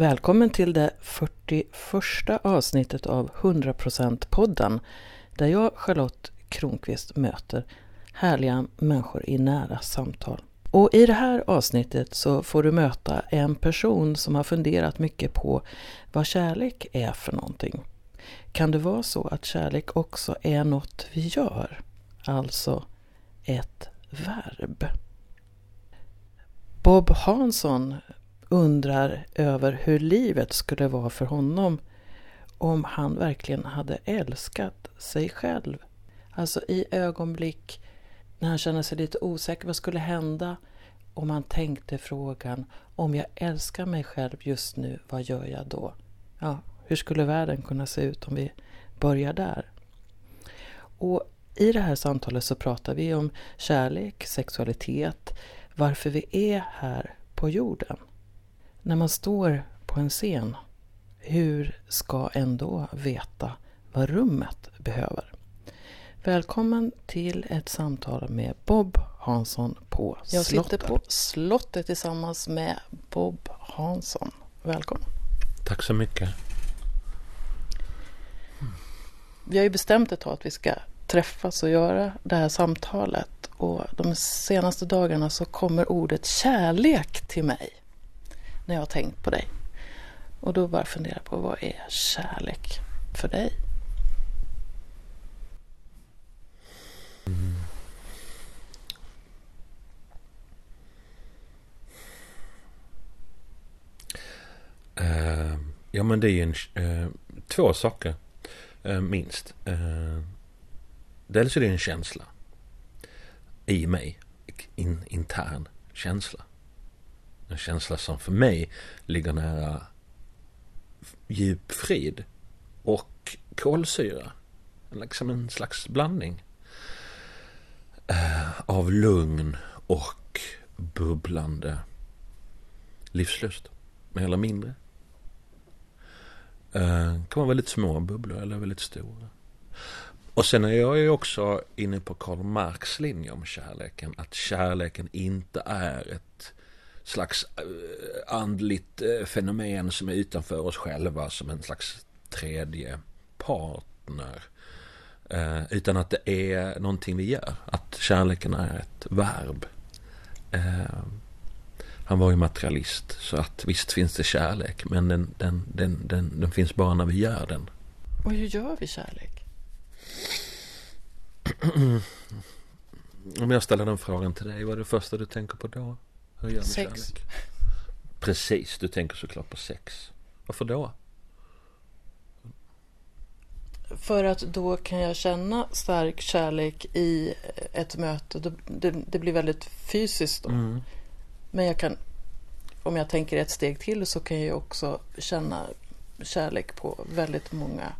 Välkommen till det 41 avsnittet av 100% podden där jag, Charlotte Kronqvist, möter härliga människor i nära samtal. Och i det här avsnittet så får du möta en person som har funderat mycket på vad kärlek är för någonting. Kan det vara så att kärlek också är något vi gör? Alltså ett verb. Bob Hansson undrar över hur livet skulle vara för honom om han verkligen hade älskat sig själv. Alltså i ögonblick när han känner sig lite osäker, vad skulle hända om han tänkte frågan om jag älskar mig själv just nu, vad gör jag då? Ja, hur skulle världen kunna se ut om vi börjar där? Och i det här samtalet så pratar vi om kärlek, sexualitet, varför vi är här på jorden. När man står på en scen, hur ska en då veta vad rummet behöver? Välkommen till ett samtal med Bob Hansson på Jag slottet. sitter på slottet tillsammans med Bob Hansson. Välkommen. Tack så mycket. Vi har ju bestämt ett tag att vi ska träffas och göra det här samtalet. Och de senaste dagarna så kommer ordet kärlek till mig när jag har tänkt på dig. Och då bara fundera på vad är kärlek för dig? Mm. Uh, ja men det är ju en, uh, två saker uh, minst. dels är det en känsla i mig. In, intern känsla. En känsla som för mig ligger nära djup frid och kolsyra. Liksom en slags blandning. Eh, av lugn och bubblande livslust. Mer eller mindre. Eh, det kan vara väldigt små bubblor eller väldigt stora. Och sen är jag ju också inne på Karl Marx linje om kärleken. Att kärleken inte är ett slags eh, andligt eh, fenomen som är utanför oss själva som en slags tredje partner. Eh, utan att det är någonting vi gör. Att kärleken är ett verb. Han var ju materialist så att visst finns det kärlek men den, den, den, den, den finns bara när vi gör den. Och hur gör vi kärlek? Om jag ställer den frågan till dig, vad är det första du tänker på då? Hur gör sex. Kärlek? Precis, du tänker såklart på sex. Varför då? För att då kan jag känna stark kärlek i ett möte. Det, det blir väldigt fysiskt då. Mm. Men jag kan, om jag tänker ett steg till så kan jag också känna kärlek på väldigt många,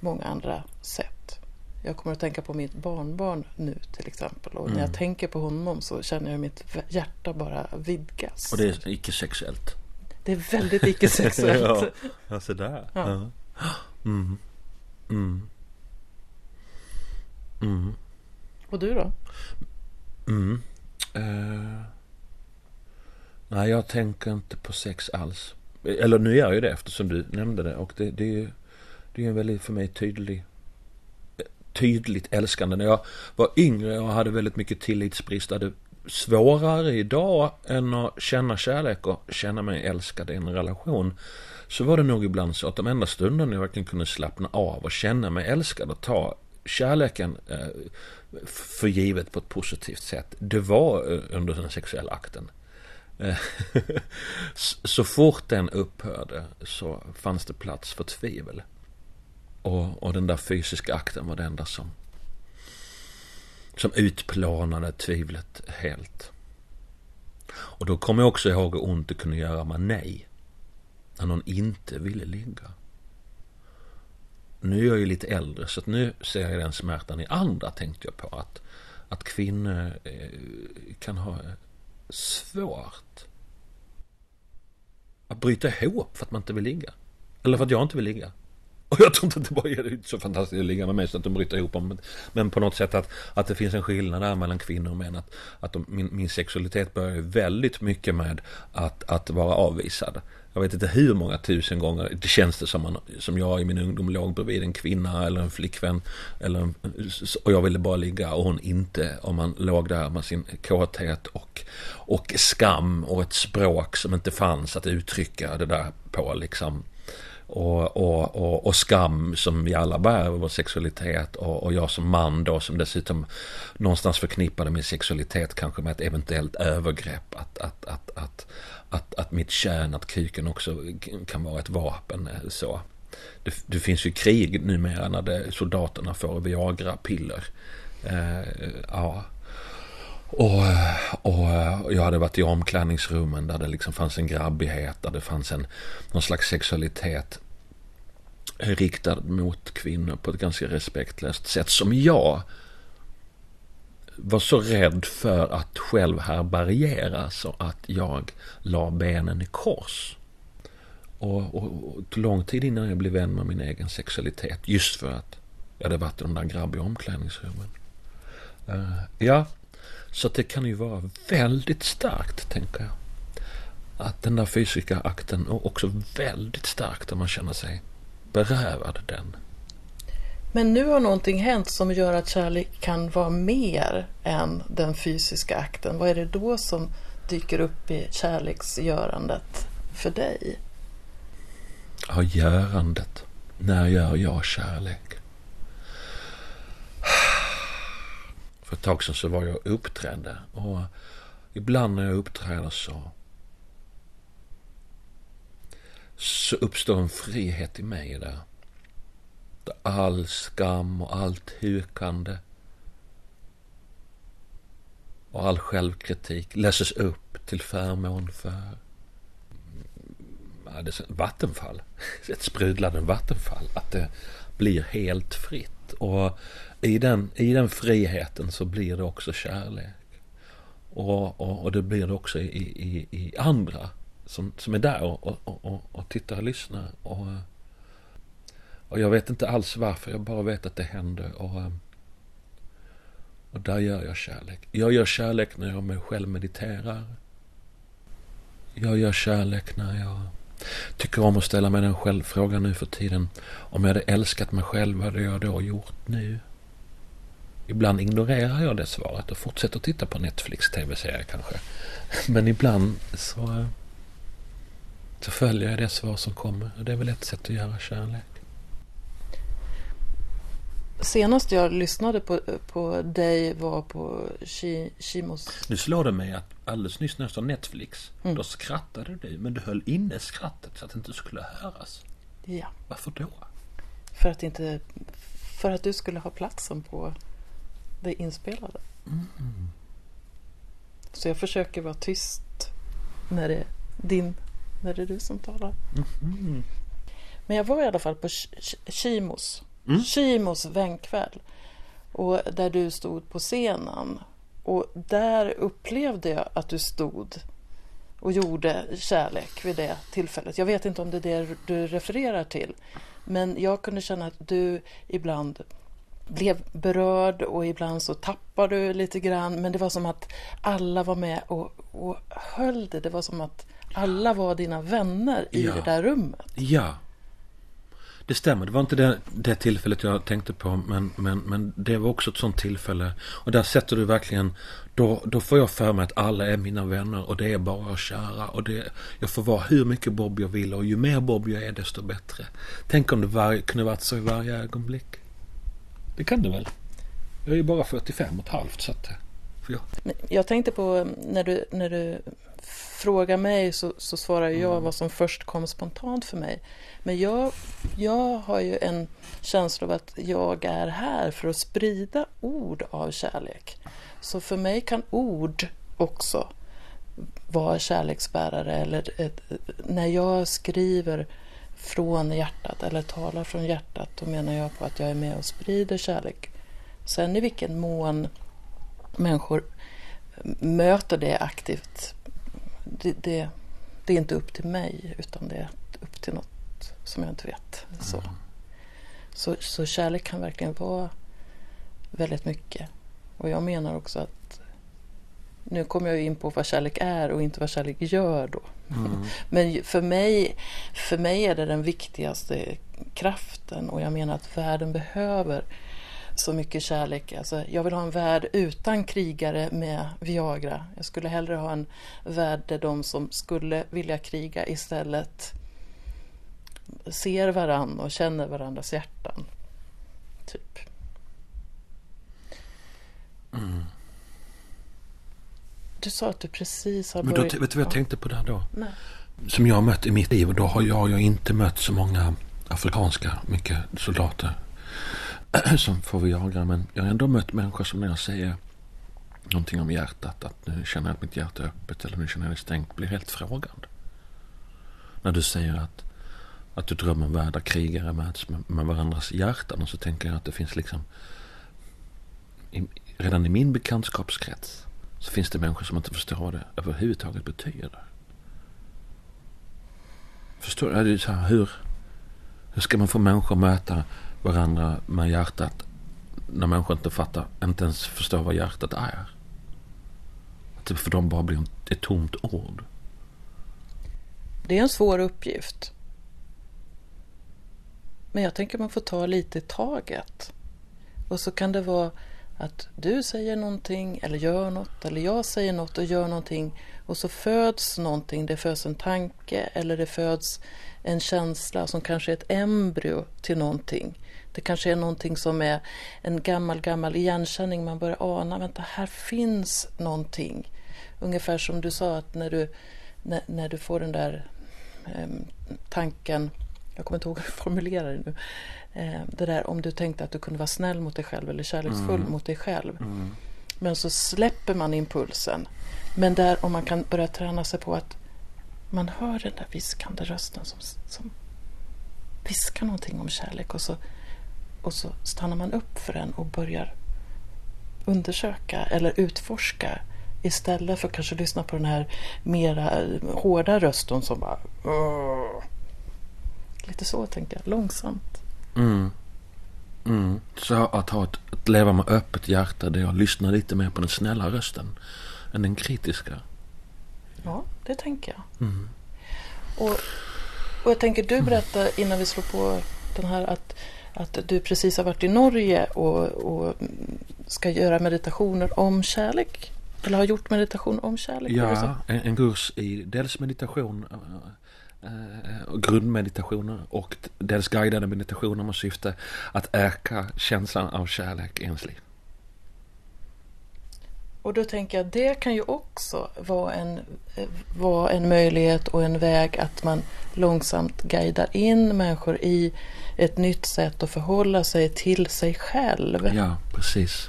många andra sätt. Jag kommer att tänka på mitt barnbarn nu till exempel. Och mm. när jag mm. tänker på honom så känner jag mitt hjärta bara vidgas. Och det är icke-sexuellt? Det är väldigt icke-sexuellt. ja, alltså där. Ja. Mm. Mm. Mm. Och du då? Mm. Uh, nej, jag tänker inte på sex alls. Eller nu gör jag det eftersom du nämnde det. Och det, det, är, det är en väldigt för mig tydlig tydligt älskande. När jag var yngre och hade väldigt mycket tillitsbrist. Hade svårare idag än att känna kärlek och känna mig älskad i en relation. Så var det nog ibland så att de enda stunderna jag verkligen kunde slappna av och känna mig älskad och ta kärleken eh, för givet på ett positivt sätt. Det var eh, under den sexuella akten. Eh, så fort den upphörde så fanns det plats för tvivel. Och, och den där fysiska akten var det enda som, som utplånade tvivlet helt. Och då kommer jag också ihåg hur ont det kunde göra med nej. När någon inte ville ligga. Nu är jag ju lite äldre så att nu ser jag den smärtan i andra tänkte jag på. Att, att kvinnor eh, kan ha svårt att bryta ihop för att man inte vill ligga. Eller för att jag inte vill ligga. Och jag tror inte att det bara är så fantastiskt att ligga med mig så att de bryter ihop Men, Men på något sätt att, att det finns en skillnad där mellan kvinnor och män. Att, att de, min, min sexualitet börjar väldigt mycket med att, att vara avvisad. jag vet inte hur många tusen gånger det känns det som, man, som jag i min ungdom låg bredvid en kvinna eller en flickvän. Eller en, och jag ville bara ligga och hon inte. Och man låg där med sin kåthet och, och skam och ett språk som inte fanns att uttrycka det där på liksom. Och, och, och, och, skam som vi alla bär över vår sexualitet och, och jag som man då som dessutom någonstans förknippade min sexualitet kanske med ett eventuellt övergrepp. Att, att, att, att, att, att mitt kön, att kuken också kan vara ett vapen. Eh, så. Det, det finns ju krig numera när det, soldaterna får Viagra-piller. Eh, ja. Och, och, jag hade varit i omklädningsrummen där det liksom fanns en grabbighet, där det fanns en, någon slags sexualitet riktad mot kvinnor på ett ganska respektlöst sätt som jag var så rädd för att själv härbärgera så att jag la benen i kors. Och, och, och tog lång tid innan jag blev vän med min egen sexualitet. Just för att jag hade varit i de där grabbiga omklädningsrummen. Uh, ja, så det kan ju vara väldigt starkt, tänker jag. Att den där fysiska akten, och också väldigt starkt om man känner sig berövad den. Men nu har någonting hänt som gör att kärlek kan vara mer än den fysiska akten. Vad är det då som dyker upp i kärleksgörandet för dig? Ja, görandet. När gör jag kärlek? För ett tag sedan så var jag uppträdde och ibland när jag uppträder så så uppstår en frihet i mig där. Där all skam och allt hukande och all självkritik läses upp till förmån för ja, det vattenfall. Ett sprudlande vattenfall. Att det blir helt fritt. Och i den, i den friheten så blir det också kärlek. Och, och, och det blir det också i, i, i andra som, som är där och, och, och, och tittar och lyssnar. Och, eh, och jag vet inte alls varför, jag bara vet att det händer. Och, eh, och där gör jag kärlek. Jag gör kärlek när jag mig själv mediterar. Jag gör kärlek när jag tycker om att ställa mig den självfrågan nu för tiden. Om jag hade älskat mig själv, vad hade jag då gjort nu? Ibland ignorerar jag det svaret och fortsätter titta på Netflix tv-serier kanske. Men ibland så eh, så följer jag det svar som kommer. Och det är väl ett sätt att göra kärlek. Senast jag lyssnade på, på dig var på Kimos... Nu slår det mig att alldeles nyss när jag sa Netflix, mm. då skrattade du. Men du höll inne skrattet så att det inte skulle höras. Ja. Varför då? För att, inte, för att du skulle ha platsen på det inspelade. Mm. Så jag försöker vara tyst när det är din när det är du som talar. Mm. Men jag var i alla fall på Kimos, mm. Kimos vänkväll. Och där du stod på scenen. Och där upplevde jag att du stod och gjorde kärlek vid det tillfället. Jag vet inte om det är det du refererar till. Men jag kunde känna att du ibland blev berörd och ibland så tappade du lite grann. Men det var som att alla var med och, och höll det. Det var som att alla var dina vänner i ja. det där rummet. Ja. Det stämmer, det var inte det, det tillfället jag tänkte på men, men, men det var också ett sånt tillfälle. Och där sätter du verkligen, då, då får jag för mig att alla är mina vänner och det är bara kära. Och det, jag får vara hur mycket Bob jag vill och ju mer Bob jag är desto bättre. Tänk om det var, kunde varit så i varje ögonblick. Det kan det väl? Jag är ju bara 45 och ett halvt så att... Jag... jag tänkte på när du, när du frågar mig så, så svarar jag mm. vad som först kom spontant för mig. Men jag, jag har ju en känsla av att jag är här för att sprida ord av kärlek. Så för mig kan ord också vara kärleksbärare. Eller ett, när jag skriver från hjärtat eller talar från hjärtat då menar jag på att jag är med och sprider kärlek. Sen i vilken mån människor möter det aktivt det, det, det, är inte upp till mig utan det är upp till något som jag inte vet. Så, mm. så, så kärlek kan verkligen vara väldigt mycket. Och jag menar också att nu kommer jag in på vad kärlek är och inte vad kärlek gör då. Mm. Men för mig, för mig är det den viktigaste kraften och jag menar att världen behöver så mycket kärlek. Alltså, jag vill ha en värld utan krigare med Viagra. Jag skulle hellre ha en värld där de som skulle vilja kriga istället ser varann och känner varandras hjärtan. Typ. Mm. Du sa att du precis har Men då, börjat... vet du vad jag tänkte på där då? Nej. Som jag har mött i mitt liv. Och då har jag, jag inte mött så många afrikanska, mycket soldater som får vi jaga, Men jag har ändå mött människor som när jag säger någonting om hjärtat. Att nu känner jag att mitt hjärta är öppet eller nu känner jag det stängt. Blir helt frågande. När du säger att, att du drömmer om världar krigare möts med, med varandras hjärtan. Och så tänker jag att det finns liksom i, redan i min bekantskapskrets så finns det människor som inte förstår vad det överhuvudtaget betyder. Förstår du? Hur, hur ska man få människor att möta varandra med hjärtat när människor inte fattar, inte ens förstår vad hjärtat är? Att det för dem bara blir ett tomt ord. Det är en svår uppgift. Men jag tänker man får ta lite i taget. Och så kan det vara att du säger någonting eller gör något eller jag säger något och gör någonting och så föds någonting. Det föds en tanke eller det föds en känsla som kanske är ett embryo till någonting. Det kanske är någonting som är en gammal, gammal igenkänning. Man börjar ana, vänta, här finns någonting. Ungefär som du sa att när du, när, när du får den där eh, tanken, jag kommer inte ihåg hur du formulerar det nu. Eh, det där om du tänkte att du kunde vara snäll mot dig själv eller kärleksfull Mm. mot dig själv. Mm. Men så släpper man impulsen. Men där om man kan börja träna sig på att man hör den där viskande rösten som, som viskar någonting om kärlek och så, och så stannar man upp för den och börjar undersöka eller utforska istället för att kanske lyssna på den här mera eh, hårda rösten som bara "Åh." Lite så tänker jag, långsamt. Mm. Mm. Så att ha ett, att leva med öppet hjärta där jag lyssnar lite mer på den snälla rösten än den kritiska. Ja, det tänker jag. Mm. Och, och jag tänker, du berättade innan vi slår på den här att, att du precis har varit i Norge och, och ska göra meditationer om kärlek. Eller har gjort meditation om kärlek. Ja, en, en kurs i dels meditation eh, eh, grundmeditationer och dels guidade meditationer med syfte att öka känslan av kärlek i ens liv. Och då tänker jag, det kan ju också vara en, vara en möjlighet och en väg att man långsamt guidar in människor i ett nytt sätt att förhålla sig till sig själv. Ja, precis.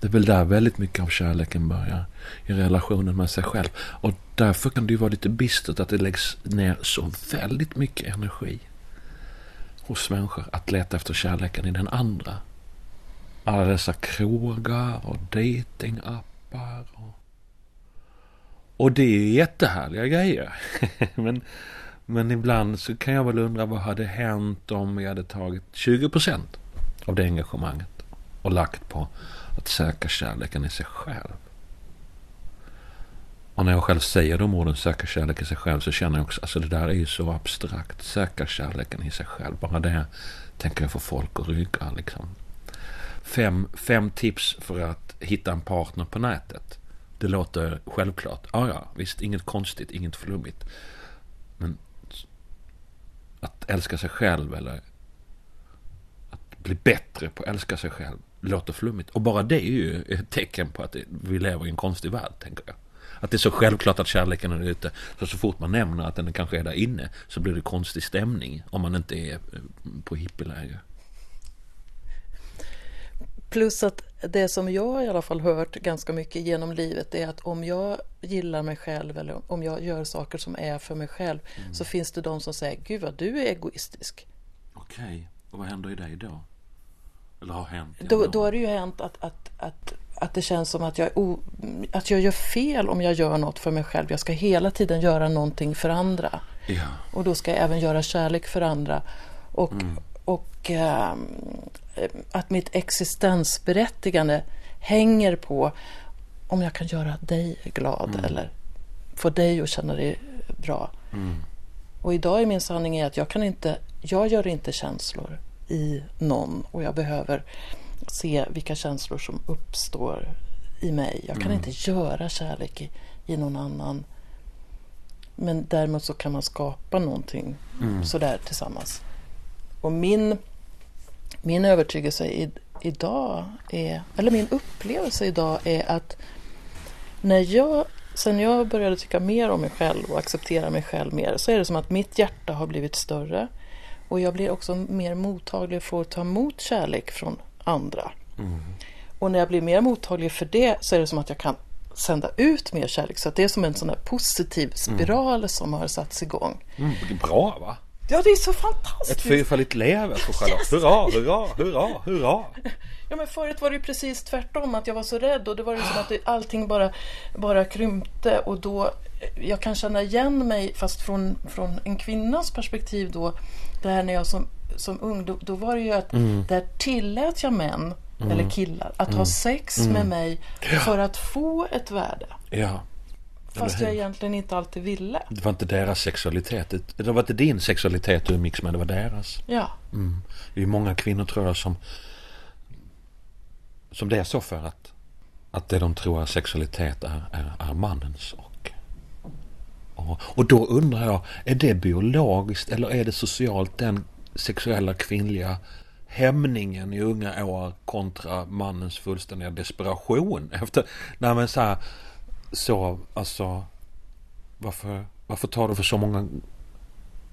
Det är väl där väldigt mycket av kärleken börjar. I relationen med sig själv. Och därför kan det ju vara lite bistert att det läggs ner så väldigt mycket energi hos människor att leta efter kärleken i den andra. Alla dessa krogar och datingappar. Och, och det är ju jättehärliga grejer. men, men ibland så kan jag väl undra vad hade hänt om vi hade tagit 20% av det engagemanget och lagt på att söka kärleken i sig själv. Och när jag själv säger de orden, söka kärleken i sig själv, så känner jag också, alltså det där är ju så abstrakt. Söka kärleken i sig själv. Bara det tänker jag få folk att rygga liksom. Fem, fem tips för att hitta en partner på nätet. Det låter självklart. Ja, ja, visst, inget konstigt, inget flummigt. Men att älska sig själv eller att bli bättre på att älska sig själv låter flummigt. Och bara det är ju ett tecken på att vi lever i en konstig värld, tänker jag. Att det är så självklart att kärleken är ute. Så så fort man nämner att den kanske är där inne så blir det konstig stämning. Om man inte är på hippieläger. Plus att det som jag i alla fall hört ganska mycket genom livet är att om jag gillar mig själv eller om jag gör saker som är för mig själv Mm. så finns det de som säger Gud vad du är egoistisk. Okej, och vad händer i dig då? Eller har hänt? Då, då har det ju hänt att, att, att, att det känns som att jag, o, att jag gör fel om jag gör något för mig själv. Jag ska hela tiden göra någonting för andra. Ja, Och då ska jag även göra kärlek för andra. Och, och ehm, att mitt existensberättigande hänger på om jag kan göra dig glad Mm. eller få dig att känna dig bra. Mm. Och idag är min sanning är att jag kan inte, jag gör inte känslor i någon och jag behöver se vilka känslor som uppstår i mig. Jag kan Mm. inte göra kärlek i, i någon annan. Men däremot så kan man skapa någonting Mm. sådär tillsammans. Och min, min övertygelse i, idag är, eller min upplevelse idag är att när jag, sen jag började tycka mer om mig själv och acceptera mig själv mer så är det som att mitt hjärta har blivit större och jag blir också mer mottaglig för att ta emot kärlek från andra. Mm. Och när jag blir mer mottaglig för det så är det som att jag kan sända ut mer kärlek. Så det är som en sån där positiv spiral som har satts igång. Mm. Bra va? Ja, det är så Ett fantastiskt! fyrfaldigt leve för Charlotte. Hurra, hurra, hurra, hurra. Ja, men förut var det ju precis tvärtom, att jag var så rädd och det var ju som att det, allting bara, bara krympte och då jag kan känna igen mig, fast från, från en kvinnas perspektiv då, det här när jag som, som ung, då, då var det ju att där tillät jag män, eller killar, att ha sex med mig för att få ett värde. Ja. Fast jag egentligen inte alltid ville. Det var inte deras sexualitet. Det det var inte din sexualitet du umgicks med, det var deras. Ja, Mm. Det är många kvinnor tror jag som som det är så för att att det de tror är sexualitet är, är, är mannens. Och, och, och då undrar jag, är det biologiskt eller är det socialt den sexuella kvinnliga hämningen i unga år kontra mannens fullständiga desperation efter, nej men så här, så, alltså varför, varför tar det för så många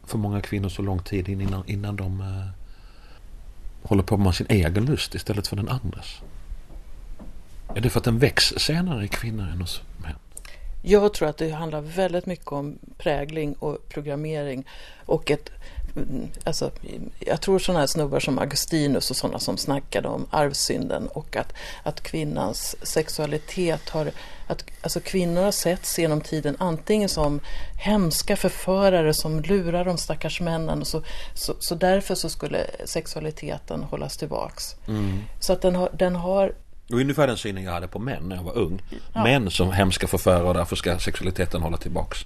för många kvinnor så lång tid innan, innan de eh, håller på med sin egen lust istället för den andres? Är det för att den väcks senare i kvinnor än hos män? Jag tror att det handlar väldigt mycket om prägling och programmering och ett Alltså, jag tror sådana här snubbar som Augustinus och sådana som snackade om arvsynden och att, att kvinnans sexualitet har... Att, alltså kvinnor har setts genom tiden antingen som hemska förförare som lurar de stackars männen och så, så, så därför så skulle sexualiteten hållas tillbaks. Så att den har, den har Och ungefär den synen jag hade på män när jag var ung. Ja. Män som hemska förförare och därför ska sexualiteten hålla tillbaks.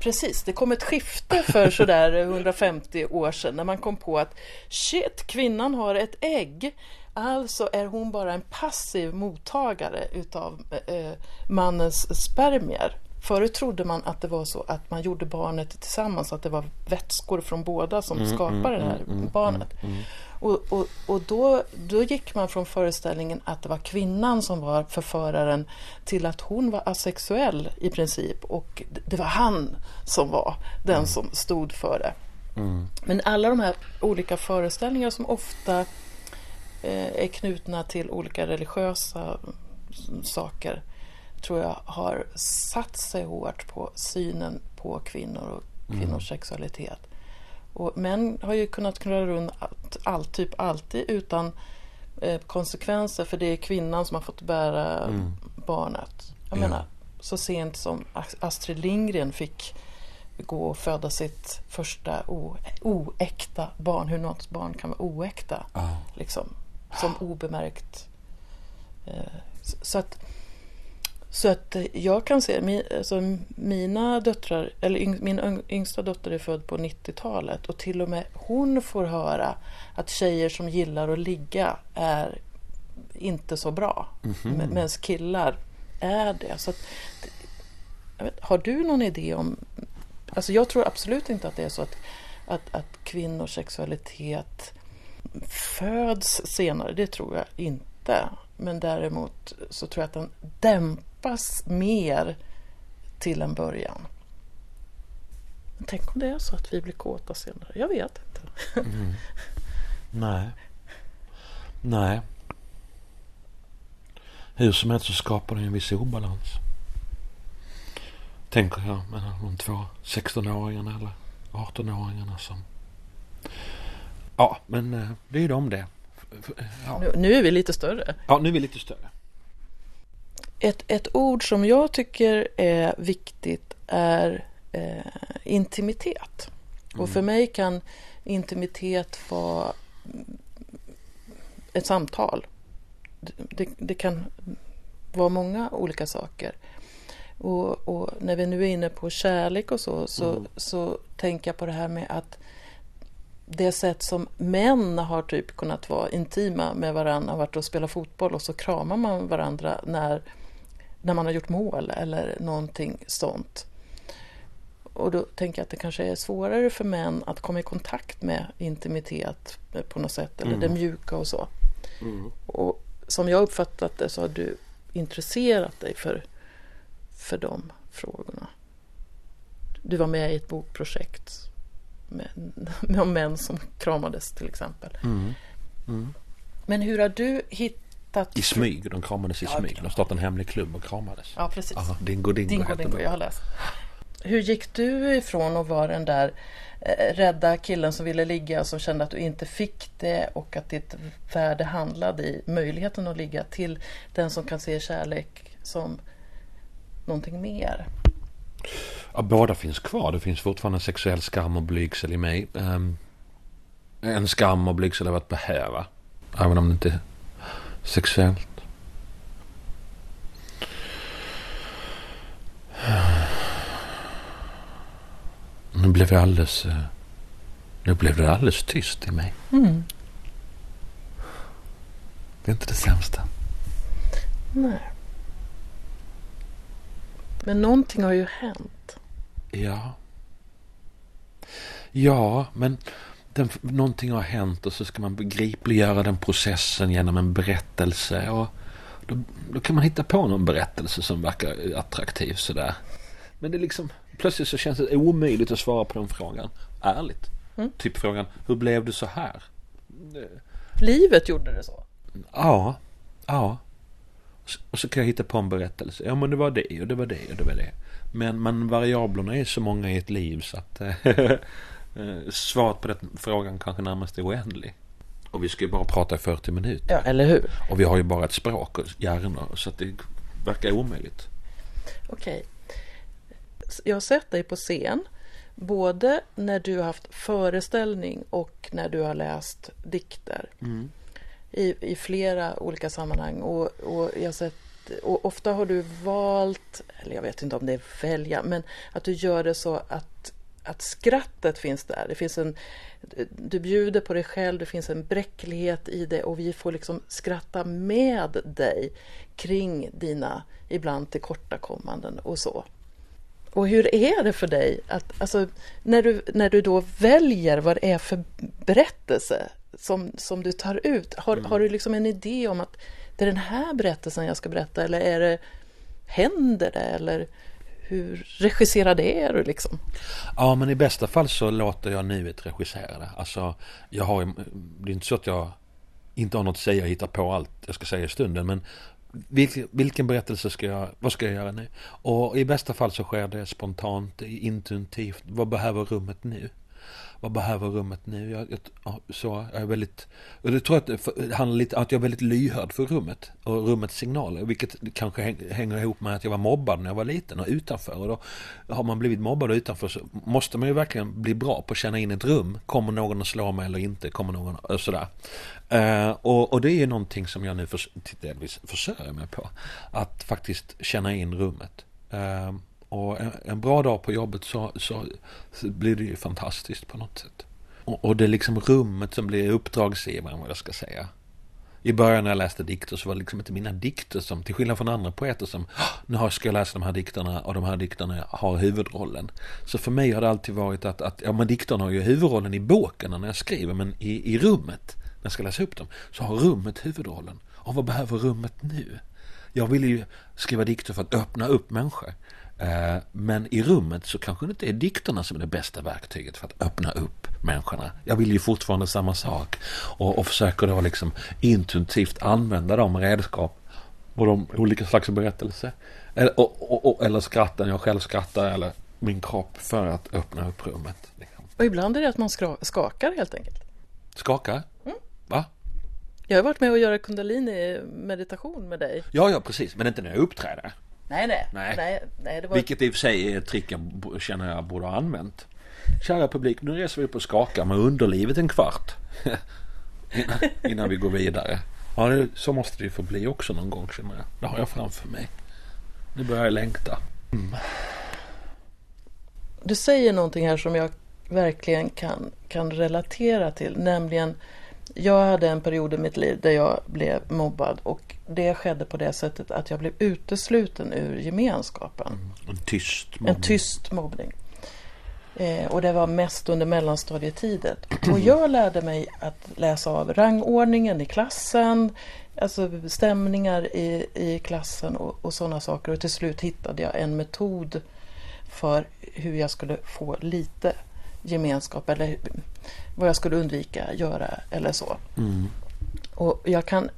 Precis, det kom ett skifte för sådär 150 år sedan när man kom på att shit, kvinnan har ett ägg. Alltså är hon bara en passiv mottagare utav eh, eh mannens spermier. Förut trodde man att det var så att man gjorde barnet tillsammans, att det var vätskor från båda som skapade det här barnet. Och, och, och då, då gick man från föreställningen att det var kvinnan som var förföraren till att hon var asexuell i princip och det- var han som var den som stod för det. Men alla de här olika föreställningar som ofta eh, är knutna till olika religiösa saker tror jag har satt sig hårt på synen på kvinnor och kvinnors sexualitet. Och män har ju kunnat knulla runt allt typ alltid utan eh, konsekvenser för det är kvinnan som har fått bära barnet. Jag Ja. menar, så sent som As- Astrid Lindgren fick gå och föda sitt första o, oäkta barn, hur något barn kan vara oäkta, Ja. liksom, som obemärkt. Eh, så- så att så att jag kan se, alltså, mina döttrar, eller min yng- yngsta dotter är född på 90-talet och till och med hon får höra att tjejer som gillar att ligga är inte så bra. Mm Medan killar är det. Så att, vet, har du någon idé om... Alltså jag tror absolut inte att det är så att, att, att kvinnors sexualitet föds senare. Det tror jag inte. Men däremot så tror jag att den dämpas mer till en början. Men tänk om det är så att vi blir kåta senare. Jag vet inte. Nej. Nej. Hur som helst så skapar det en viss obalans. Tänker jag mellan de två 16-åringarna eller 18-åringarna som... Ja, men eh, det är ju de det. Ja. Nu, nu är vi lite större. ja, nu är vi lite större. Ett, ett ord som jag tycker är viktigt är eh, intimitet. Och för mig kan intimitet vara mm, ett samtal. Det, det, det kan vara många olika saker. Och, och, när vi nu är inne på kärlek och så, så, mm. så tänker jag på det här med att det sätt som män har typ kunnat vara intima med varandra, har varit och spelat fotboll och så kramar man varandra när, när man har gjort mål eller någonting sånt. Och då tänker jag att det kanske är svårare för män att komma i kontakt med intimitet på något sätt, eller mm. det mjuka och så. Mm. Och som jag uppfattat det så har du intresserat dig för, för de frågorna. Du var med i ett bokprojekt med, med män som kramades till exempel. Mm. Mm. Men hur har du hittat... I smyg, de kramades i ja, smyg. De startade en hemlig klubb och kramades. Ja, precis. Aha, dingo Dingo, dingo, dingo jag har läst. Hur gick du ifrån att vara den där eh, rädda killen som ville ligga och som kände att du inte fick det och att ditt värde handlade i möjligheten att ligga till den som kan se kärlek som någonting mer? Ja, båda finns kvar. Det finns fortfarande sexuell skam och blygsel i mig. Um, en skam och blygsel över att behöva. Även om det inte är sexuellt. Nu blev jag alldeles... Eh, nu blev det alldeles tyst i mig. Mm. Det är inte det sämsta. Nej. Men någonting har ju hänt. Ja. Ja, men den, någonting har hänt och så ska man begripliggöra den processen genom en berättelse. Och då, då kan man hitta på någon berättelse som verkar attraktiv sådär. Men det är liksom, plötsligt så känns det omöjligt att svara på den frågan. Ärligt. Mm. Typ frågan, hur blev du så här? Livet gjorde det så? Ja, ja. Och så kan jag hitta på en berättelse. Ja men det var det och det var det och det var det. Men, men variablerna är så många i ett liv så att eh, svaret på den frågan kanske närmast är oändlig. Och vi ska ju bara prata i 40 minuter. Ja, eller hur? Och vi har ju bara ett språk och hjärnor så att det verkar omöjligt. Okej. Jag har sett dig på scen. Både när du har haft föreställning och när du har läst dikter. Mm i, i flera olika sammanhang. Och, och, jag sett, och ofta har du valt, eller jag vet inte om det är välja, men att du gör det så att, att skrattet finns där. Det finns en, du bjuder på dig själv, det finns en bräcklighet i det och vi får liksom skratta med dig kring dina ibland tillkortakommanden och så. Och hur är det för dig att, alltså, när, du, när du då väljer vad det är för berättelse som, som du tar ut, har, mm. har du liksom en idé om att det är den här berättelsen jag ska berätta eller är det, händer det eller hur regisserad är du liksom? Ja men i bästa fall så låter jag nuet regissera det. Alltså jag har det är inte så att jag inte har något att säga och hittar på allt jag ska säga i stunden men vilken, vilken berättelse ska jag, vad ska jag göra nu? Och i bästa fall så sker det spontant, intuitivt. Vad behöver rummet nu? Vad behöver rummet nu? Jag, jag, så, jag är väldigt, och det tror jag att det handlar lite att jag är väldigt lyhörd för rummet och rummets signaler. Vilket kanske hänger ihop med att jag var mobbad när jag var liten och utanför. Och då har man blivit mobbad och utanför så måste man ju verkligen bli bra på att känna in ett rum. Kommer någon att slå mig eller inte? Kommer någon och sådär. Uh, och, och, det är ju någonting som jag nu för, delvis försörjer mig på. Att faktiskt känna in rummet. Uh, och en, en, bra dag på jobbet så, så, så, blir det ju fantastiskt på något sätt. Och, och det är liksom rummet som blir uppdragsgivaren vad jag ska säga. I början när jag läste dikter så var det liksom inte mina dikter som, till skillnad från andra poeter som, nu ska jag läsa de här dikterna och de här dikterna har huvudrollen. Så för mig har det alltid varit att, att ja men dikterna har ju huvudrollen i boken när jag skriver, men i, i rummet, när jag ska läsa upp dem, så har rummet huvudrollen. Och vad behöver rummet nu? Jag vill ju skriva dikter för att öppna upp människor. Eh, men i rummet så kanske det inte är dikterna som är det bästa verktyget för att öppna upp människorna. Jag vill ju fortfarande samma sak och, och försöker då liksom intuitivt använda de redskap och de olika slags berättelser. Eller, och, och, eller skratten, jag själv skrattar eller min kropp för att öppna upp rummet. Liksom. Och ibland är det att man skakar helt enkelt. Skakar? Mm. Va? Jag har varit med och göra kundalini meditation med dig. Ja, ja precis, men inte när jag uppträder. Nej, nej. nej. nej, nej det var... Vilket i och för sig är ett trick jag känner jag borde ha använt. Kära publik, nu reser vi upp och skakar med underlivet en kvart. innan, innan vi går vidare. Ja, det, så måste det ju få bli också någon gång känner jag. Det har jag framför mig. Nu börjar jag längta. Mm. Du säger någonting här som jag verkligen kan, kan relatera till, nämligen jag hade en period i mitt liv där jag blev mobbad och det skedde på det sättet att jag blev utesluten ur gemenskapen. Mm. En tyst mobbning. En tyst mobbning. Eh, och det var mest under mellanstadietiden. Och jag lärde mig att läsa av rangordningen i klassen, alltså stämningar i, i klassen och, och sådana saker. Och till slut hittade jag en metod för hur jag skulle få lite gemenskap eller vad jag skulle undvika göra eller så. Mm. Och jag kan,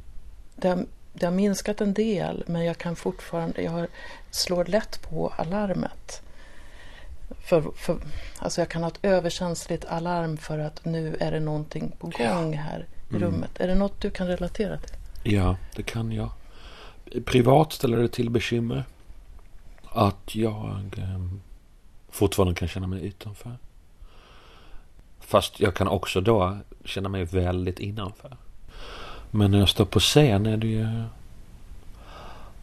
det har, det har minskat en del men jag kan fortfarande, jag har, slår lätt på alarmet. För, för, alltså jag kan ha ett överkänsligt alarm för att nu är det någonting på gång här i mm. rummet. Är det något du kan relatera till? Ja, det kan jag. Privat ställer det till bekymmer. Att jag eh, fortfarande kan känna mig utanför. Fast jag kan också då känna mig väldigt innanför. Men när jag står på scen är det ju,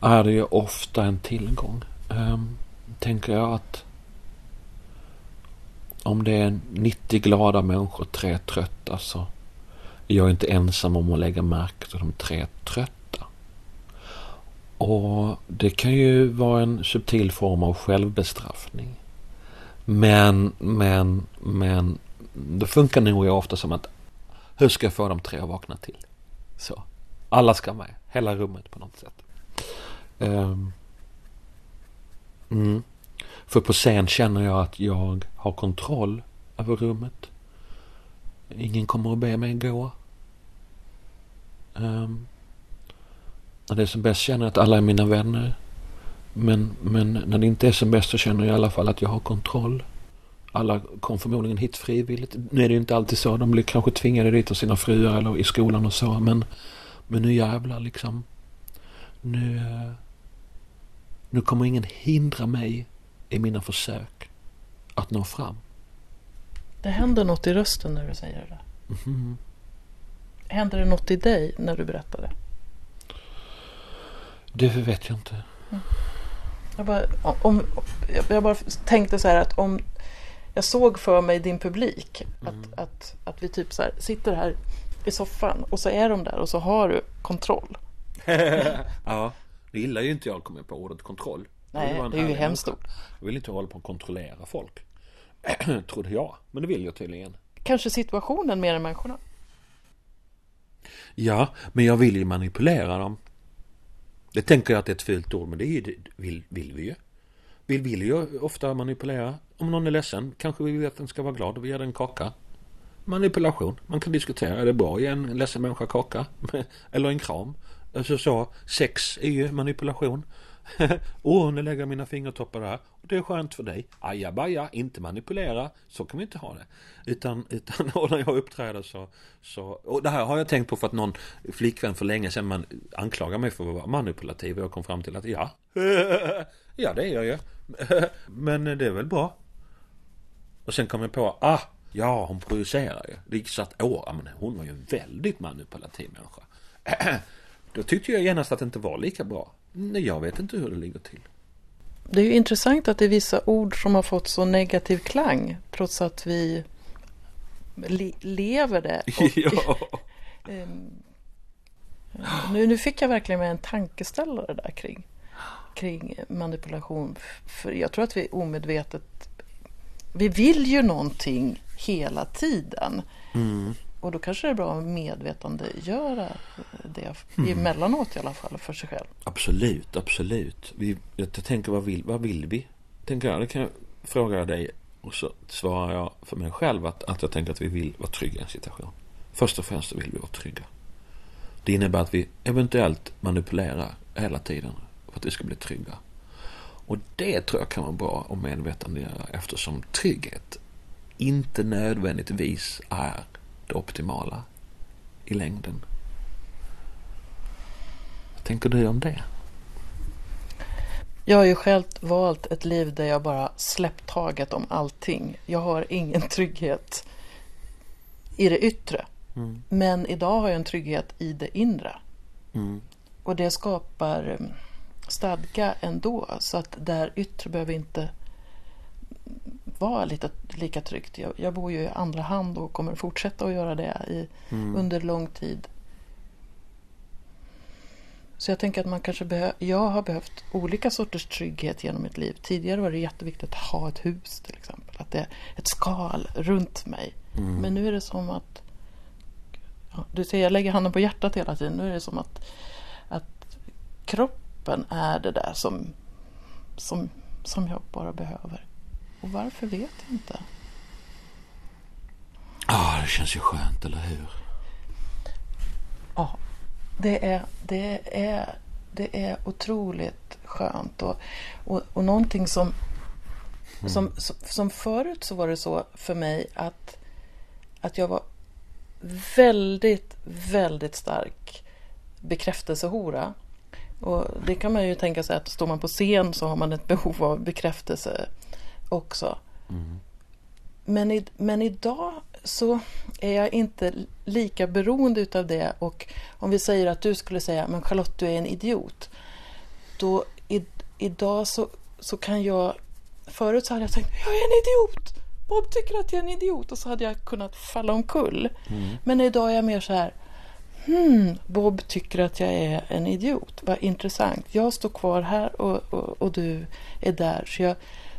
är det ju ofta en tillgång. Um, tänker jag att om det är 90 glada människor och tre trötta så är jag inte ensam om att lägga märke till de tre trötta. Och det kan ju vara en subtil form av självbestraffning. Men, men, men då funkar nog ofta som att hur ska jag få de tre att vakna till? Så. Alla ska med. Hela rummet på något sätt. Um, mm. För på scen känner jag att jag har kontroll över rummet. Ingen kommer att be mig gå. Ehm. Um, när det är som bäst känner jag att alla är mina vänner. Men, men när det inte är som bäst så känner jag i alla fall att jag har kontroll. Alla kom förmodligen hit frivilligt. Nu är det ju inte alltid så. De blir kanske tvingade dit av sina fruar eller i skolan och så. Men, men nu jävlar liksom. Nu, eh, nu kommer ingen hindra mig i mina försök att nå fram. Det händer något i rösten när du säger det. Mm. Händer det något i dig när du berättar det? Det vet jag inte. Mm. Jag, bara, om, jag bara tänkte så här att om jag såg för mig din publik. Mm. Att, att, att vi typ så här, sitter här i soffan och så är de där och så har du kontroll. ja, det gillar ju inte jag kommer på ordet kontroll. Nej, det är ju hemskt ord. Jag vill inte hålla på att kontrollera folk. Trodde jag, men det vill jag tydligen. Kanske situationen mer än människorna. Ja, men jag vill ju manipulera dem. Det tänker jag att det är ett fult ord, men det, vill, vill vi ju. Vi vill ju ofta manipulera. Om någon är ledsen kanske vi vill att den ska vara glad och vi ger den kaka. Manipulation. Man kan diskutera. Är det bra att ge en ledsen människa kaka? Eller en kram? Alltså så. Sex är ju manipulation. Åh, oh, nu lägger jag mina fingertoppar där. Och det är skönt för dig. Ajabaja, inte manipulera. Så kan vi inte ha det. Utan, utan och när jag uppträder så, så... Och det här har jag tänkt på för att någon flickvän för länge sedan man anklagar mig för att vara manipulativ. Och jag kom fram till att ja. ja, det är jag ju. Men det är väl bra. Och sen kom jag på, ah, ja hon projicerar ju. Det gick så att, åh, men hon var ju en väldigt manipulativ människa. Då tyckte jag genast att det inte var lika bra. Nej, jag vet inte hur det ligger till. Det är ju intressant att det är vissa ord som har fått så negativ klang trots att vi le lever det. Och, ja. um, nu, nu fick jag verkligen med en tankeställare där kring, kring manipulation. För jag tror att vi omedvetet, vi vill ju någonting hela tiden. Mm. Och då kanske det är bra att medvetandegöra det mm. emellanåt i alla fall för sig själv. Absolut, absolut. Vi, jag tänker vad vill, vad vill vi? Tänker jag, det kan jag fråga dig och så svarar jag för mig själv att, att jag tänker att vi vill vara trygga i en situation. Först och främst vill vi vara trygga. Det innebär att vi eventuellt manipulerar hela tiden för att vi ska bli trygga. Och det tror jag kan vara bra att medvetandegöra eftersom trygghet inte nödvändigtvis är det optimala i längden. Vad tänker du om det? Jag har ju själv valt ett liv där jag bara släppt taget om allting. Jag har ingen trygghet i det yttre. Mm. Men idag har jag en trygghet i det inre. Mm. Och det skapar stadga ändå. Så att det här yttre behöver inte vara lite, lika tryggt. Jag, jag bor ju i andra hand och kommer fortsätta att göra det i, Mm. under lång tid. Så jag tänker att man kanske behöver, jag har behövt olika sorters trygghet genom mitt liv. Tidigare var det jätteviktigt att ha ett hus till exempel. Att det är ett skal runt mig. Mm. Men nu är det som att, ja, du ser jag lägger handen på hjärtat hela tiden. Nu är det som att, att kroppen är det där som, som, som jag bara behöver. Och varför vet jag inte. Ah, det känns ju skönt, eller hur? Ja, det är, det är, det är otroligt skönt. Och, och, och någonting som, som, som, som förut så var det så för mig att, att jag var väldigt, väldigt stark bekräftelsehora. Och det kan man ju tänka sig att står man på scen så har man ett behov av bekräftelse också. Mm. Men, i, men idag så är jag inte lika beroende utav det och om vi säger att du skulle säga men Charlotte du är en idiot. Då i, idag så, så kan jag Förut så hade jag tänkt jag är en idiot. Bob tycker att jag är en idiot och så hade jag kunnat falla omkull. Mm. Men idag är jag mer så här Hmm, Bob tycker att jag är en idiot. Vad intressant. Jag står kvar här och, och, och du är där. Så jag,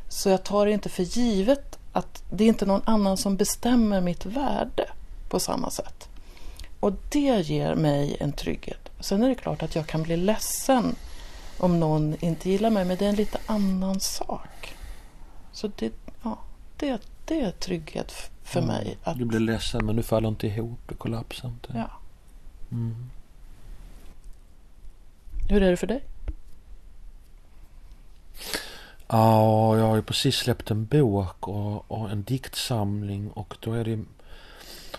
så jag tar inte för givet att det är inte någon annan som bestämmer mitt värde på samma sätt. Och det ger mig en trygghet. Sen är det klart att jag kan bli ledsen om någon inte gillar mig, men det är en lite annan sak. Så det, ja, det, det är trygghet för Mm. mig. Att, Du blir ledsen, men du faller inte ihop. Du kollapsar inte. ja. Mm. Hur är det för dig? Ja, jag har ju precis släppt en bok och, och en diktsamling och då är det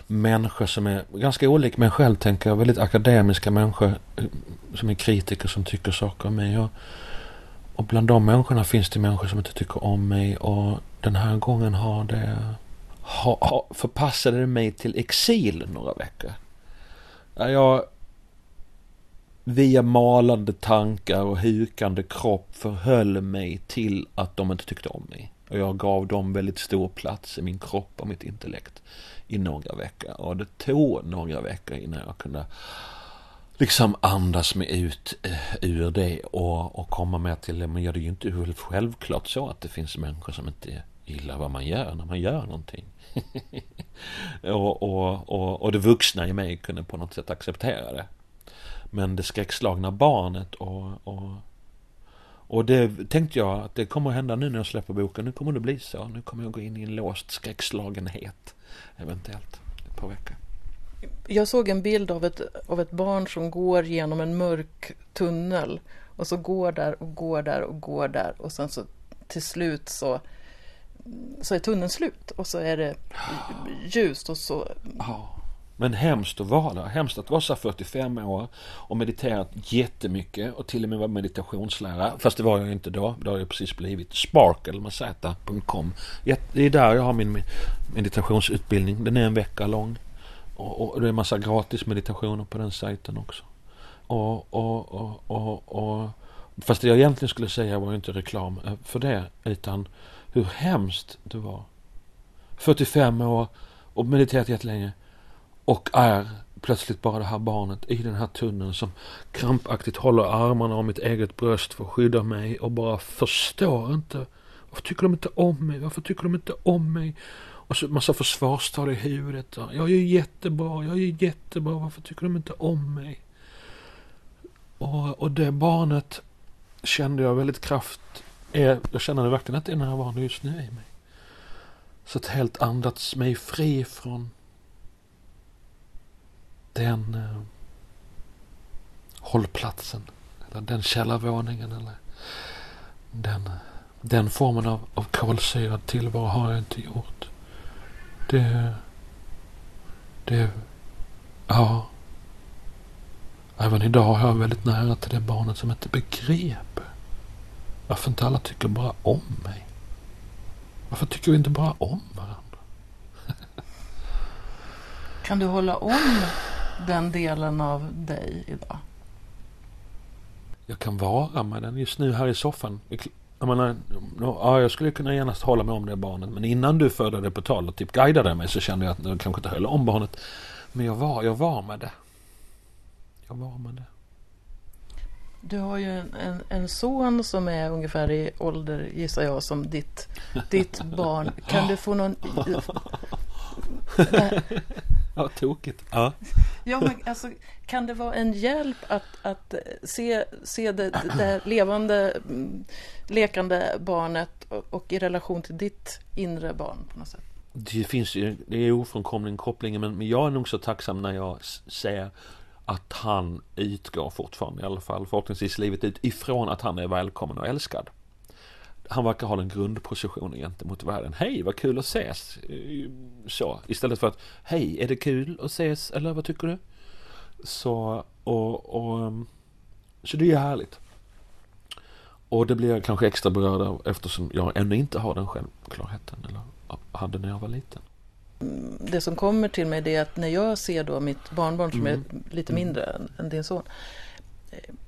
människor som är ganska olik mig själv tänker jag. Väldigt akademiska människor eh, som är kritiker som tycker saker om mig. Och, och bland de människorna finns det människor som inte tycker om mig och den här gången har det ha, ha, förpassade det mig till exil några veckor. Jag via malande tankar och hukande kropp förhöll mig till att de inte tyckte om mig. Och jag gav dem väldigt stor plats i min kropp och mitt intellekt i några veckor. Och det tog några veckor innan jag kunde liksom andas mig ut eh, ur det och, och komma med till det. Men ja, det är ju inte självklart så att det finns människor som inte gillar vad man gör när man gör någonting. och, och, och, och det vuxna i mig kunde på något sätt acceptera det. Men det skräckslagna barnet och, och, och det tänkte jag att det kommer att hända nu när jag släpper boken. Nu kommer det bli så. Nu kommer jag gå in i en låst skräckslagenhet. Eventuellt. Ett par veckor. Jag såg en bild av ett, av ett barn som går genom en mörk tunnel och så går där och går där och går där och sen så till slut så, så är tunneln slut och så är det ljust och så Ja. Men hemskt att vara där. Hemskt att vara så här 45 år och mediterat jättemycket och till och med vara meditationslärare. Fast det var jag inte då. Det har jag precis blivit. Sparkle med z.com. Det är där jag har min meditationsutbildning. Den är en vecka lång. Och, och det är en massa gratis meditationer på den sajten också. Och, och, och, och, och Fast det jag egentligen skulle säga var ju inte reklam för det. Utan hur hemskt det var. 45 år och mediterat jättelänge. Och är plötsligt bara det här barnet i den här tunneln som krampaktigt håller armarna om mitt eget bröst för att skydda mig och bara förstår inte. Varför tycker de inte om mig? Varför tycker de inte om mig? Och så massa försvarstal i huvudet. Jag är jättebra, jag är jättebra. Varför tycker de inte om mig? Och, och det barnet kände jag väldigt kraft. Är, jag känner verkligen att det är närvarande just nu i mig. Så att helt andats mig fri från den eh, hållplatsen. Eller den källarvåningen. Eller den, den formen av, av kolsyrad tillvaro har jag inte gjort. Det... Det... Ja. Även idag har jag väldigt nära till det barnet som inte begrep. Varför inte alla tycker bara om mig. Varför tycker vi inte bara om varandra? Kan du hålla om den delen av dig idag? jag kan vara med den just nu här i soffan. Jag menar, ja, jag skulle kunna gärna hålla med om det barnet. Men innan du förde det på tal och typ guidade mig så kände jag att jag kanske inte höll om barnet. Men jag var, jag var med det. Jag var med det. Du har ju en, en, en, son som är ungefär i ålder, gissar jag, som ditt, ditt barn. Kan du få någon... ja, tokigt. Ja. ja, men alltså, kan det vara en hjälp att, att se, se det, det levande, mm, lekande barnet och, och, i relation till ditt inre barn på något sätt? Det finns ju, det är ofrånkomligen kopplingen, men jag är nog så tacksam när jag ser att han utgår fortfarande i alla fall, förhoppningsvis livet ut, ifrån att han är välkommen och älskad. Han verkar ha den grundpositionen gentemot världen. Hej, vad kul att ses! Så, istället för att Hej, är det kul att ses? Eller vad tycker du? Så, och, och um, så det är härligt. Och det blir jag kanske extra berörd av eftersom jag ännu inte har den självklarheten, eller hade när jag var liten det som kommer till mig det är att när jag ser då mitt barnbarn som mm. är lite mm. mindre än, än, din son.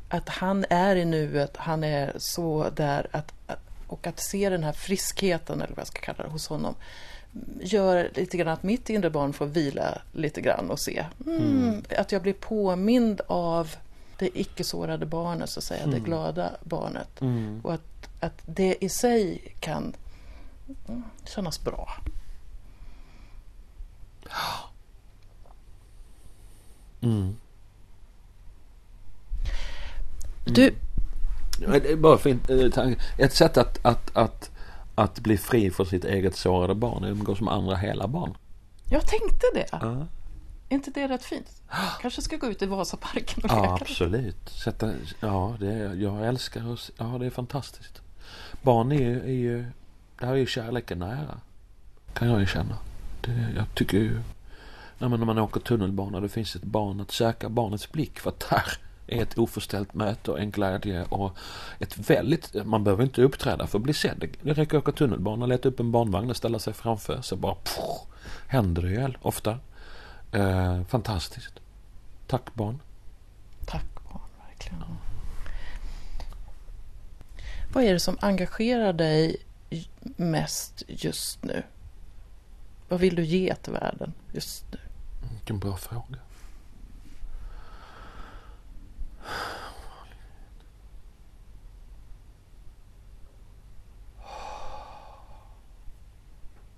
Att han är i nuet, han är så där att, och att se den här friskheten eller vad jag ska kalla det hos honom gör lite grann att mitt inre barn får vila lite grann och se. Mm, mm. Att jag blir påmind av det icke sårade barnet, så att säga, det mm. glada barnet. Mm. Och att, att det i sig kan kännas bra. Mm. Du... Bara fint, eh, ett sätt att, att, att, att bli fri från sitt eget sårade barn är att umgås med andra hela barn. Jag tänkte det. Uh. Är inte det rätt fint? Kanske ska gå ut i Vasaparken och leka. Ja, absolut. Sätta, ja, det är, jag älskar oss. Ja, det är fantastiskt. Barn är ju, är ju, där är ju kärleken nära. Kan jag ju känna. Det, jag tycker ju när man, när man åker tunnelbana det finns ett barn att söka barnets blick för att där är ett oförställt möte och en glädje och ett väldigt, man behöver inte uppträda för att bli sedd. Det räcker att åka tunnelbana, leta upp en barnvagn och ställa sig framför så bara pff, händer det ju ofta. Eh, fantastiskt. Tack barn. Tack barn, verkligen. Ja. Vad är det som engagerar dig mest just nu? Vad vill du ge till världen just nu? Vilken bra fråga.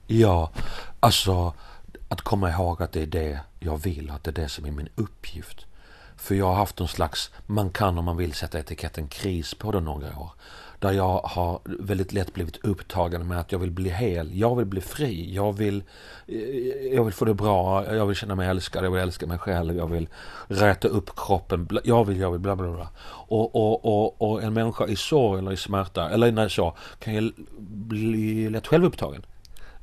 Ja, alltså att komma ihåg att det är det jag vill, att det är det som är min uppgift. För jag har haft någon slags, man kan om man vill sätta etiketten kris på det några år. Där jag har väldigt lätt blivit upptagen med att jag vill bli hel, jag vill bli fri, jag vill, eh, jag vill få det bra, jag vill känna mig älskad, jag vill älska mig själv, jag vill räta upp kroppen, jag vill, jag vill, bla bla bla. Och, och, och, och en människa i sorg eller i smärta, eller när så, kan ju bli lätt självupptagen.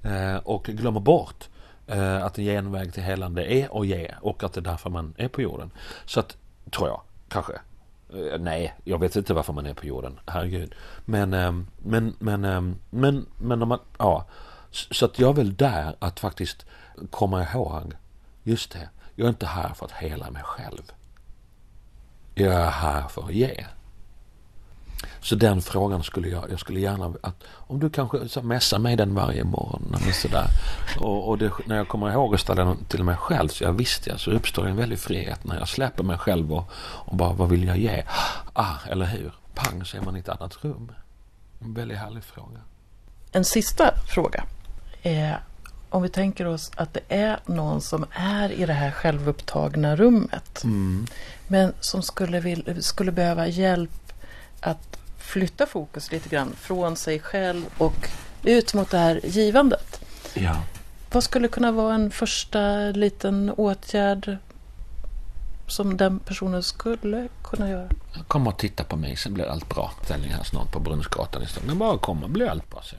Eh, och glömma bort eh, att en genväg till helande är att ge och att det är därför man är på jorden. Så att, tror jag, kanske. Eh, nej, jag vet inte varför man är på jorden. Herregud. Men, ehm, men, men, ehm, men, men om man, ja. Så att jag är väl där att faktiskt komma ihåg. Just det. Jag är inte här för att hela mig själv. Jag är här för att ge. Så den frågan skulle jag, jag skulle gärna att om du kanske så messar mig den varje morgon eller sådär. Och, och det, när jag kommer ihåg att ställa den till mig själv så jag visste jag så uppstår en väldig frihet när jag släpper mig själv och, och bara vad vill jag ge? Ah, eller hur? Pang så är man i ett annat rum. En väldigt härlig fråga. En sista fråga. Eh, om vi tänker oss att det är någon som är i det här självupptagna rummet. Mm. Men som skulle, vill, skulle behöva hjälp att flytta fokus lite grann från sig själv och ut mot det här givandet. Ja. Vad skulle kunna vara en första liten åtgärd som den personen skulle kunna göra? Kom och titta på mig, sen blir allt bra. Ställning här snart på Brunnsgatan i Stockholm. Bara komma, blir allt bra. Så.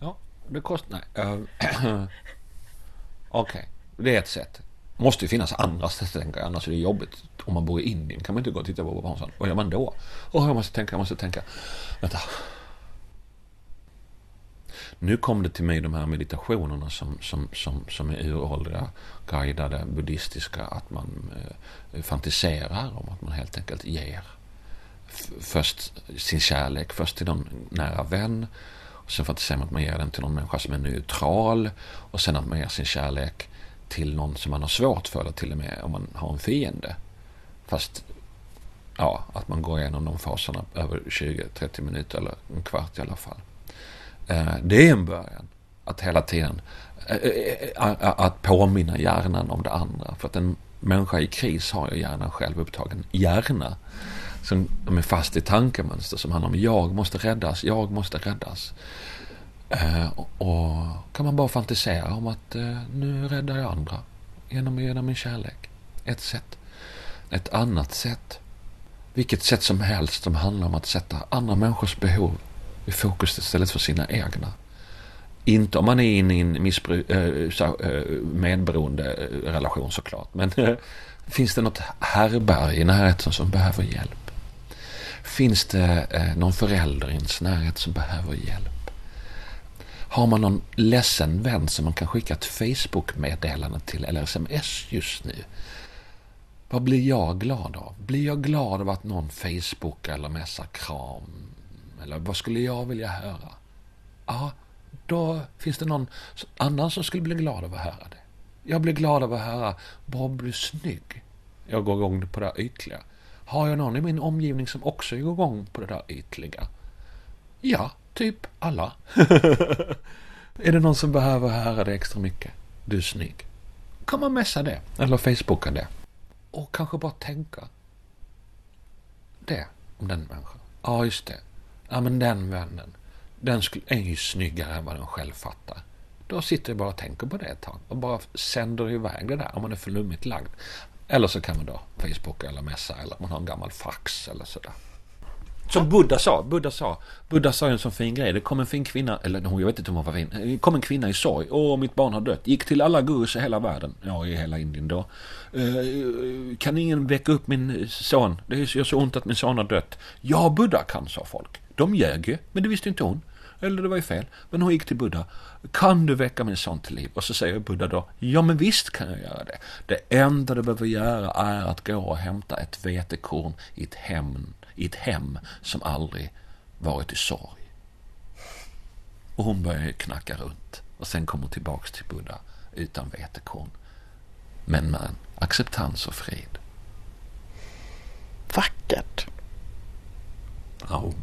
Ja, det kostar... Nej. Uh, Okej, okay. det är ett sätt. Måste ju finnas andra sätt att tänka, annars är det jobbigt. Om man bor i Indien kan man inte gå och titta på Bob Hansson. Vad gör man då? Och jag måste tänka, jag måste tänka. Vänta. Nu kom det till mig de här meditationerna som, som, som, som är uråldriga, guidade, buddhistiska, att man eh, fantiserar om att man helt enkelt ger. först sin kärlek först till någon nära vän. Och sen fantiserar man att man ger den till någon människa som är neutral. Och sen att man ger sin kärlek till någon som man har svårt för. Eller till och med om man har en fiende. Fast ja, att man går igenom de faserna över 20-30 minuter eller en kvart i alla fall. Eh, det är en början. Att hela tiden eh, eh, att påminna hjärnan om det andra. För att en människa i kris har ju hjärnan själv upptagen hjärna. Som är fast i tankemönster som handlar om jag måste räddas, jag måste räddas. Eh, och kan man bara fantisera om att eh, nu räddar jag andra genom, genom min kärlek. Ett sätt. Ett annat sätt vilket sätt som helst som handlar om att sätta andra människors behov i fokus istället för sina egna. Inte om man är inne i en missbru- äh, medberoende relation såklart. Men finns det något härberg i närheten som behöver hjälp? Finns det äh, någon förälder i ens närhet som behöver hjälp? Har man någon ledsen vän som man kan skicka ett Facebook-meddelande till eller sms just nu? Vad blir jag glad av? Blir jag glad av att någon Facebook eller messar kram? Eller vad skulle jag vilja höra? Ja, då finns det någon annan som skulle bli glad av att höra det. Jag blir glad av att höra Bob, du är snygg. Jag går igång på det där ytliga. Har jag någon i min omgivning som också går igång på det där ytliga? Ja, typ alla. är det någon som behöver höra det extra mycket? Du är snygg. Kan man messa det? Eller facebooka det? Och kanske bara tänka det om den människan. Ja, just det. Ja, men den vännen. Den är ju snyggare än vad den själv fattar. Då sitter jag bara och tänker på det ett tag. Och bara sänder iväg det där om man är för lummigt lagd. Eller så kan man då Facebooka eller messa eller man har en gammal fax eller sådär. Som Buddha sa. Buddha sa, Buddha sa en sån fin grej. Det kom en fin kvinna, eller jag vet inte om hon var fin. Det kom en kvinna i sorg. Åh, mitt barn har dött. Gick till alla gurus i hela världen. Ja, i hela Indien då. Eh, eh kan ingen väcka upp min son? Det gör så ont att min son har dött. Ja, Buddha kan, sa folk. De ljög ju, men det visste inte hon. Eller det var ju fel. Men hon gick till Buddha. Kan du väcka min son till liv? Och så säger Buddha då. Ja men visst kan jag göra det. Det enda du behöver göra är att gå och hämta ett vetekorn i ett hem i ett hem som aldrig varit i sorg. Och hon börjar knacka runt. Och sen kommer tillbaks till Buddha utan vetekorn. Men med acceptans och frid. Vackert. Aum.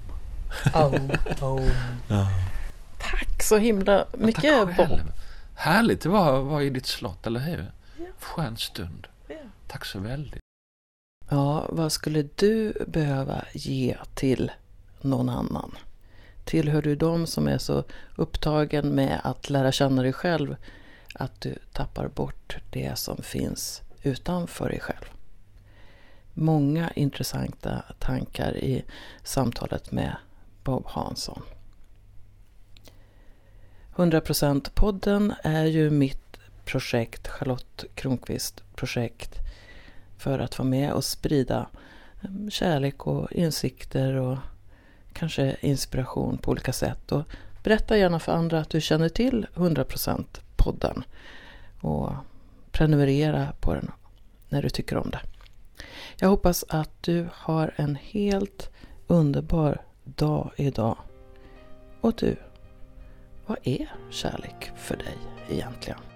Aum. Aum. Ja. Tack så himla mycket ja, Bob. Härligt det var att vara i ditt slott, eller hur? Ja. Skön stund. Ja. Tack så väldigt. Ja, vad skulle du behöva ge till någon annan? Tillhör du dem som är så upptagen med att lära känna dig själv att du tappar bort det som finns utanför dig själv? Många intressanta tankar i samtalet med Bob Hansson. 100% podden är ju mitt projekt, Charlotte Kronqvist projekt för att vara med och sprida eh, kärlek och insikter och kanske inspiration på olika sätt. Och berätta gärna för andra att du känner till 100% podden och prenumerera på den när du tycker om det. Jag hoppas att du har en helt underbar dag idag. Och du, vad är kärlek för dig egentligen?